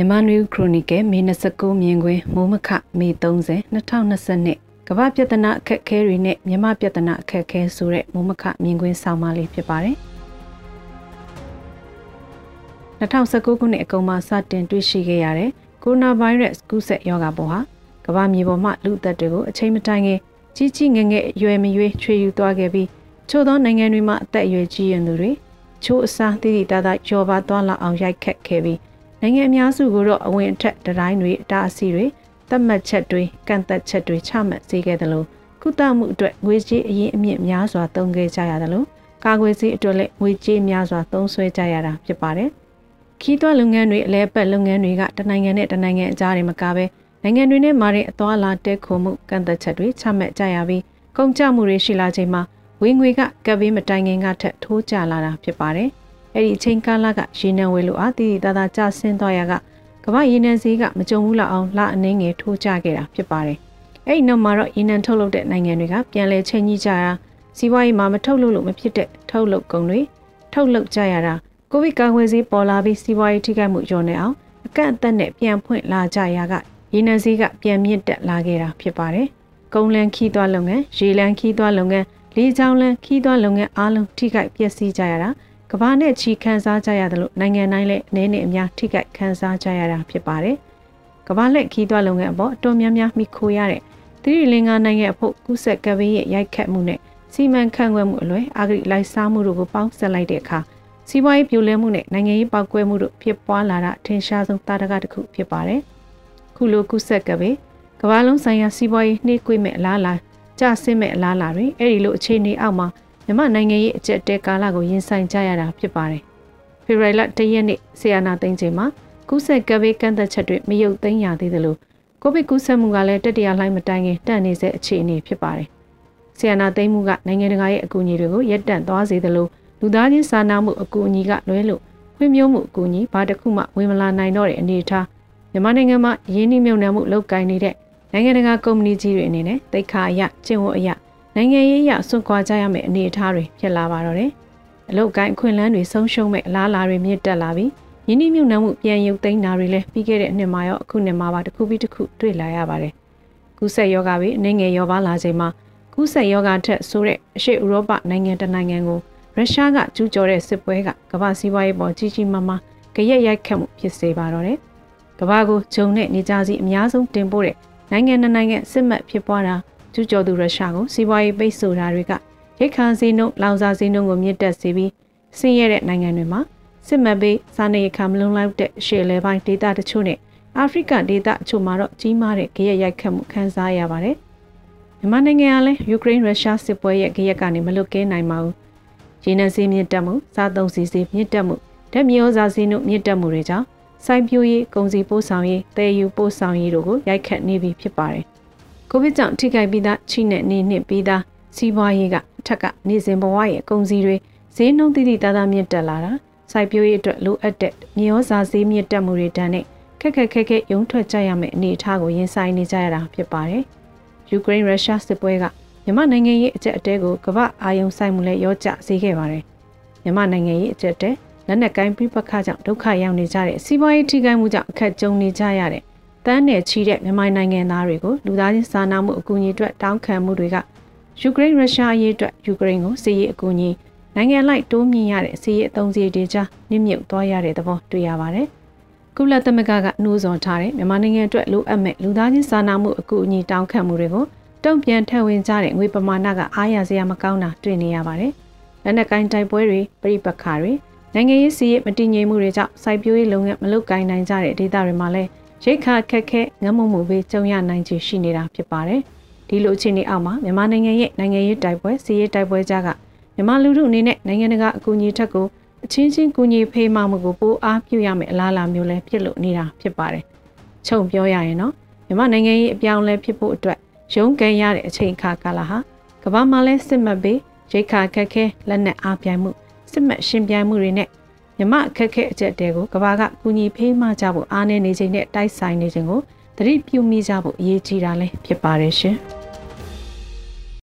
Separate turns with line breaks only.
မြန်မာနယူးခရိုနီကယ်မေ29မြင်ကွင်းမိုးမခမေ30 2022ကမ္ဘာပြဿနာအခက်အခဲတွေနဲ့မြန်မာပြဿနာအခက်အခဲဆိုတဲ့မိုးမခမြင်ကွင်းဆောင်းပါးလေးဖြစ်ပါတယ်2019ခုနှစ်အကုန်မှာစတင်တွေ့ရှိခဲ့ရတဲ့ကိုရိုနာဗိုင်းရပ်စ်ကူးစက်ရောဂါပေါ်ဟာကမ္ဘာမြေပေါ်မှာလူသက်တွေကိုအချိန်မတိုင်ခင်ကြီးကြီးငယ်ငယ်ရွယ်မရွေးချွေယူသွားခဲ့ပြီးချို့သောနိုင်ငံတွေမှာအသက်အရွယ်ကြီးရင်သူတွေချို့အစားတည်တည်တသာကျော်ပါသွားလောက်အောင်ရိုက်ခတ်ခဲ့ပြီး နိုင်ငံအများစုကိုတော့အဝင်အထက်တိုင်းတွေအတားအဆီးတွေသတ်မှတ်ချက်တွေကန့်သက်ချက်တွေချမှတ်စေခဲ့တယ်လို့ကုသမှုအတွက်ငွေကြေးအရင်အမြင့်များစွာသုံးခဲ့ကြရတယ်လို့ကာကွယ်ဆေးအတွက်လည်းငွေကြေးများစွာသုံးစွဲကြရတာဖြစ်ပါတယ်။ခီးသွွားလုပ်ငန်းတွေအလဲပတ်လုပ်ငန်းတွေကတနိုင်ငံနဲ့တနိုင်ငံအကြားတွေမကဘဲနိုင်ငံတွေနဲ့မာတဲ့အသွာလာတဲခုံမှုကန့်သက်ချက်တွေချမှတ်ကြရပြီးကုန်ကျမှုတွေရှိလာချိန်မှာဝင်ငွေကကပ်ဘေးမတိုင်ခင်ကထက်ထိုးကျလာတာဖြစ်ပါတယ်။ အဲ့ဒီအချိန်ကာလကရေနံဝယ်လို့အားတည်တည်သာသာကျဆင်းသွားရကကမ္ဘာရေနံဈေးကမကြုံဘူးလောက်အောင်လအနှင်းငယ်ထိုးကျခဲ့တာဖြစ်ပါတယ်။အဲ့ဒီနောက်မှာတော့ရေနံထုတ်လုပ်တဲ့နိုင်ငံတွေကပြန်လည်ချိန်ကြီးကြတာစီးပွားရေးမှာမထုတ်လုပ်လို့မဖြစ်တဲ့ထုတ်လုပ်ကုန်တွေထုတ်လုပ်ကြရတာကိုဗစ်ကာကွယ်ဆေးပေါ်လာပြီးစီးပွားရေးထိခိုက်မှုကျော်နေအောင်အကန့်အသတ်နဲ့ပြန်ဖွင့်လာကြရကရေနံဈေးကပြန်မြင့်တက်လာခဲ့တာဖြစ်ပါတယ်။ကုန်းလန်းခီးသွွားလုပ်ငန်းရေလန်းခီးသွွားလုပ်ငန်းလေကြောင်းလန်းခီးသွွားလုပ်ငန်းအားလုံးထိခိုက်ပျက်စီးကြရတာ ကဘာနဲ့ချီခန်းစားကြရတယ်လို့နိုင်ငံတိုင်းလည်းအနေနဲ့အများထိခိုက်ခန်းစားကြရတာဖြစ်ပါတယ်။ကဘာလက်ခီးသွွားလုပ်ငန်းအပေါ်အတော်များများမိခိုရတဲ့သီရိလင်္ကာနိုင်ငံအဖို့ကုဆက်ကဘေးရဲ့ရိုက်ခတ်မှုနဲ့စီမံခန့်ခွဲမှုအလွယ်အာဂရိလိုက်စားမှုတို့ကိုပေါင်းစပ်လိုက်တဲ့အခါစီးပွားရေးပြိုလဲမှုနဲ့နိုင်ငံရေးပေါက်ကွဲမှုတို့ဖြစ်ပွားလာတာထင်ရှားဆုံးတာတကတစ်ခုဖြစ်ပါတယ်။ခုလိုကုဆက်ကဘေးကဘာလုံးဆိုင်ရာစီးပွားရေးနှိကွေးမဲ့အလားလာကျဆင်းမဲ့အလားလာတွေအဲ့ဒီလိုအခြေအနေအောက်မှာ မြမနိုင်ငံရေးအကျက်တဲကာလကိုရင်ဆိုင်ကြရတာဖြစ်ပါတယ်။ဖေဖော်ဝါရီလ၁ရက်နေ့ဆီယနာသိန်းချိန်မှာကူးဆက်ကဘေးကန့်သက်ချက်တွေမရုပ်သိမ်းရသေးသလိုကိုဗစ်ကူးစက်မှုကလည်းတတိယလှိုင်းမတိုင်ခင်တန့်နေစေအခြေအနေဖြစ်ပါတယ်။ဆီယနာသိန်းမှုကနိုင်ငံတကာရဲ့အကူအညီတွေကိုရပ်တန့်သွားစေသလိုလူသားချင်းစာနာမှုအကူအညီကလွဲလို့ခွင့်မျိုးမှုအကူအညီဘာတစ်ခုမှဝင်မလာနိုင်တော့တဲ့အနေအထားမြန်မာနိုင်ငံမှာရင်းနှီးမြှုပ်နှံမှုလုပ်ကိုင်နေတဲ့နိုင်ငံတကာကုမ္ပဏီကြီးတွေအနေနဲ့တိတ်ခါအရကျင့်ဝတ်အရ နိုင်ငံရေးအရဆွန့်ခွာကြရမယ့်အနေအထားတွေဖြစ်လာပါတော့တယ်။အလုတ်ကိုင်းအခွင့်အလမ်းတွေဆုံးရှုံးမဲ့အလားအလာတွေမြင့်တက်လာပြီးယင်းနှိမ့်မြုံနှံမှုပြန်ရုပ်သိမ်းတာတွေလည်းပြီးခဲ့တဲ့နှစ်မှာရောအခုနှစ်မှာပါတစ်ခုပြီးတစ်ခုတွေ့လာရပါတယ်။ကူးဆက်ယောဂတွေအနေငယ်ရောပါလာချိန်မှာကူးဆက်ယောဂထက်ဆိုတဲ့အရှေ့ဥရောပနိုင်ငံတနိုင်ငံကိုရုရှားကကျူးကျော်တဲ့စစ်ပွဲကကမ္ဘာစီးပွားရေးပေါ်ကြီးကြီးမားမားကြရက်ရိုက်ခတ်မှုဖြစ်စေပါတော့တယ်။ကမ္ဘာကိုဂျုံနဲ့နေကြစီအများဆုံးတင်ပို့တဲ့နိုင်ငံနိုင်ငံစစ်မှတ်ဖြစ်ပွားတာ ကျူးကျော်သူရုရှားကိုစီးပွားရေးပိတ်ဆို့တာတွေကရိတ်ခါစည်းနှုန်းလောင်စာစည်းနှုန်းကိုမြင့်တက်စေပြီးဆင်းရဲတဲ့နိုင်ငံတွေမှာစစ်မှတ်ပေးစားနေရခမလုံလောက်တဲ့ရှေ့လဲပိုင်းဒေသတချို့နဲ့အာဖရိကဒေသအချို့မှာတော့ကြီးမားတဲ့ကြရက်ရိုက်ခတ်မှုခံစားရပါတယ်။မြန်မာနိုင်ငံကလည်းယူကရိန်းရုရှားစစ်ပွဲရဲ့ကြရက်ကနေမလွတ်ကဲနိုင်ပါဘူး။ရေနံစည်းမြင့်တက်မှုစားသုံးစီစီမြင့်တက်မှုဓာတ်မြေဩဇာစည်းနှုန်းမြင့်တက်မှုတွေကြောင့်စိုက်ပျိုးရေးကုန်စည်ပို့ဆောင်ရေးတည်ယူပို့ဆောင်ရေးတို့ကိုရိုက်ခတ်နေပြီဖြစ်ပါတယ်။ ကိုဗစ်ကြောင့်ထိခိုက်ပြီးသားချိနဲ့နေနှစ်ပြီးသားစီးပွားရေးကအထက်ကနေစဉ်ဘဝရဲ့အကုန်စီတွေဈေးနှုန်းတိတိတသားမြင့်တက်လာတာစိုက်ပျိုးရေးအတွက်လိုအပ်တဲ့မြေဩဇာဈေးမြင့်တက်မှုတွေတန်းနဲ့ခက်ခက်ခက်ခက်ရုံထွက်ကြရမယ့်အနေအထားကိုရင်ဆိုင်နေကြရတာဖြစ်ပါတယ်။ယူကရိန်းရုရှားစစ်ပွဲကမြန်မာနိုင်ငံရဲ့အကျက်အတဲကိုကမ္ဘာအာယုံဆိုင်မှုနဲ့ရောကျစေခဲ့ပါတယ်။မြန်မာနိုင်ငံရဲ့အကျက်တဲလက်နက်ကိုင်းပြပခါကြောင့်ဒုက္ခရောက်နေကြတဲ့စီးပွားရေးထိခိုက်မှုကြောင့်အခက်ကြုံနေကြရတဲ့ တန်းနယ်ချီတဲ့မြန်မာနိုင်ငံသားတွေကိုလူသားချင်းစာနာမှုအကူအညီအတွက်တောင်းခံမှုတွေကယူကရိန်းရုရှားအရေးအတွက်ယူကရိန်းကိုစစ်ရေးအကူအညီနိုင်ငံလိုက်တိုးမြင့်ရတဲ့စစ်ရေးအသုံးစရိတ်တွေကြားနစ်မြုပ်သွားရတဲ့သဘောတွေ့ရပါတယ်။ကုလသမဂ္ဂကနှိုးဆော်ထားတဲ့မြန်မာနိုင်ငံအတွက်လိုအပ်မဲ့လူသားချင်းစာနာမှုအကူအညီတောင်းခံမှုတွေကိုတုံ့ပြန်ထည့်ဝင်ကြတဲ့ငွေပမာဏကအားရစရာမကောင်းတာတွေ့နေရပါတယ်။လက်နက်ကိုင်းတိုက်ပွဲတွေပြိပခါတွေနိုင်ငံရေးစီးရေးမတည်ငြိမ်မှုတွေကြောင့်စိုက်ပျိုးရေးလုပ်ငန်းမလုပ်ကိုင်နိုင်ကြတဲ့ဒေသတွေမှာလည်း ရိတ်ခါခက်ခဲငမုံမှုပဲကြုံရနိုင်ခြေရှိနေတာဖြစ်ပါတယ်။ဒီလိုအခြေအနေအောက်မှာမြန်မာနိုင်ငံရဲ့နိုင်ငံရေးတိုက်ပွဲစီးရေးတိုက်ပွဲကြားကမြန်မာလူထုအနေနဲ့နိုင်ငံတကာအကူအညီထက်ကိုအချင်းချင်းကူညီဖေးမှမှုကိုပိုအားပြုရမယ်အလားအလာမျိုးလည်းဖြစ်လို့နေတာဖြစ်ပါတယ်။ခြုံပြောရရင်တော့မြန်မာနိုင်ငံရေးအပြောင်းလဲဖြစ်ဖို့အတွက်ရုန်းကန်ရတဲ့အချိန်အခါကာလဟာကမ္ဘာမှာလဲစစ်မှတ်ပြီးရိတ်ခါခက်ခဲလက်နက်အားပြိုင်မှုစစ်မှတ်ရှင်ပြိုင်မှုတွေနဲ့ မြမအခက်ခဲအကျက်တဲကိုကဘာကကူညီဖေးမှကြဖို့အားနေနေချိန်နဲ့တိုက်ဆိုင်နေခြင်းကိုသတိပြုမိကြဖို့အရေးကြီးတာလည်းဖြစ်ပါတယ်ရှင်။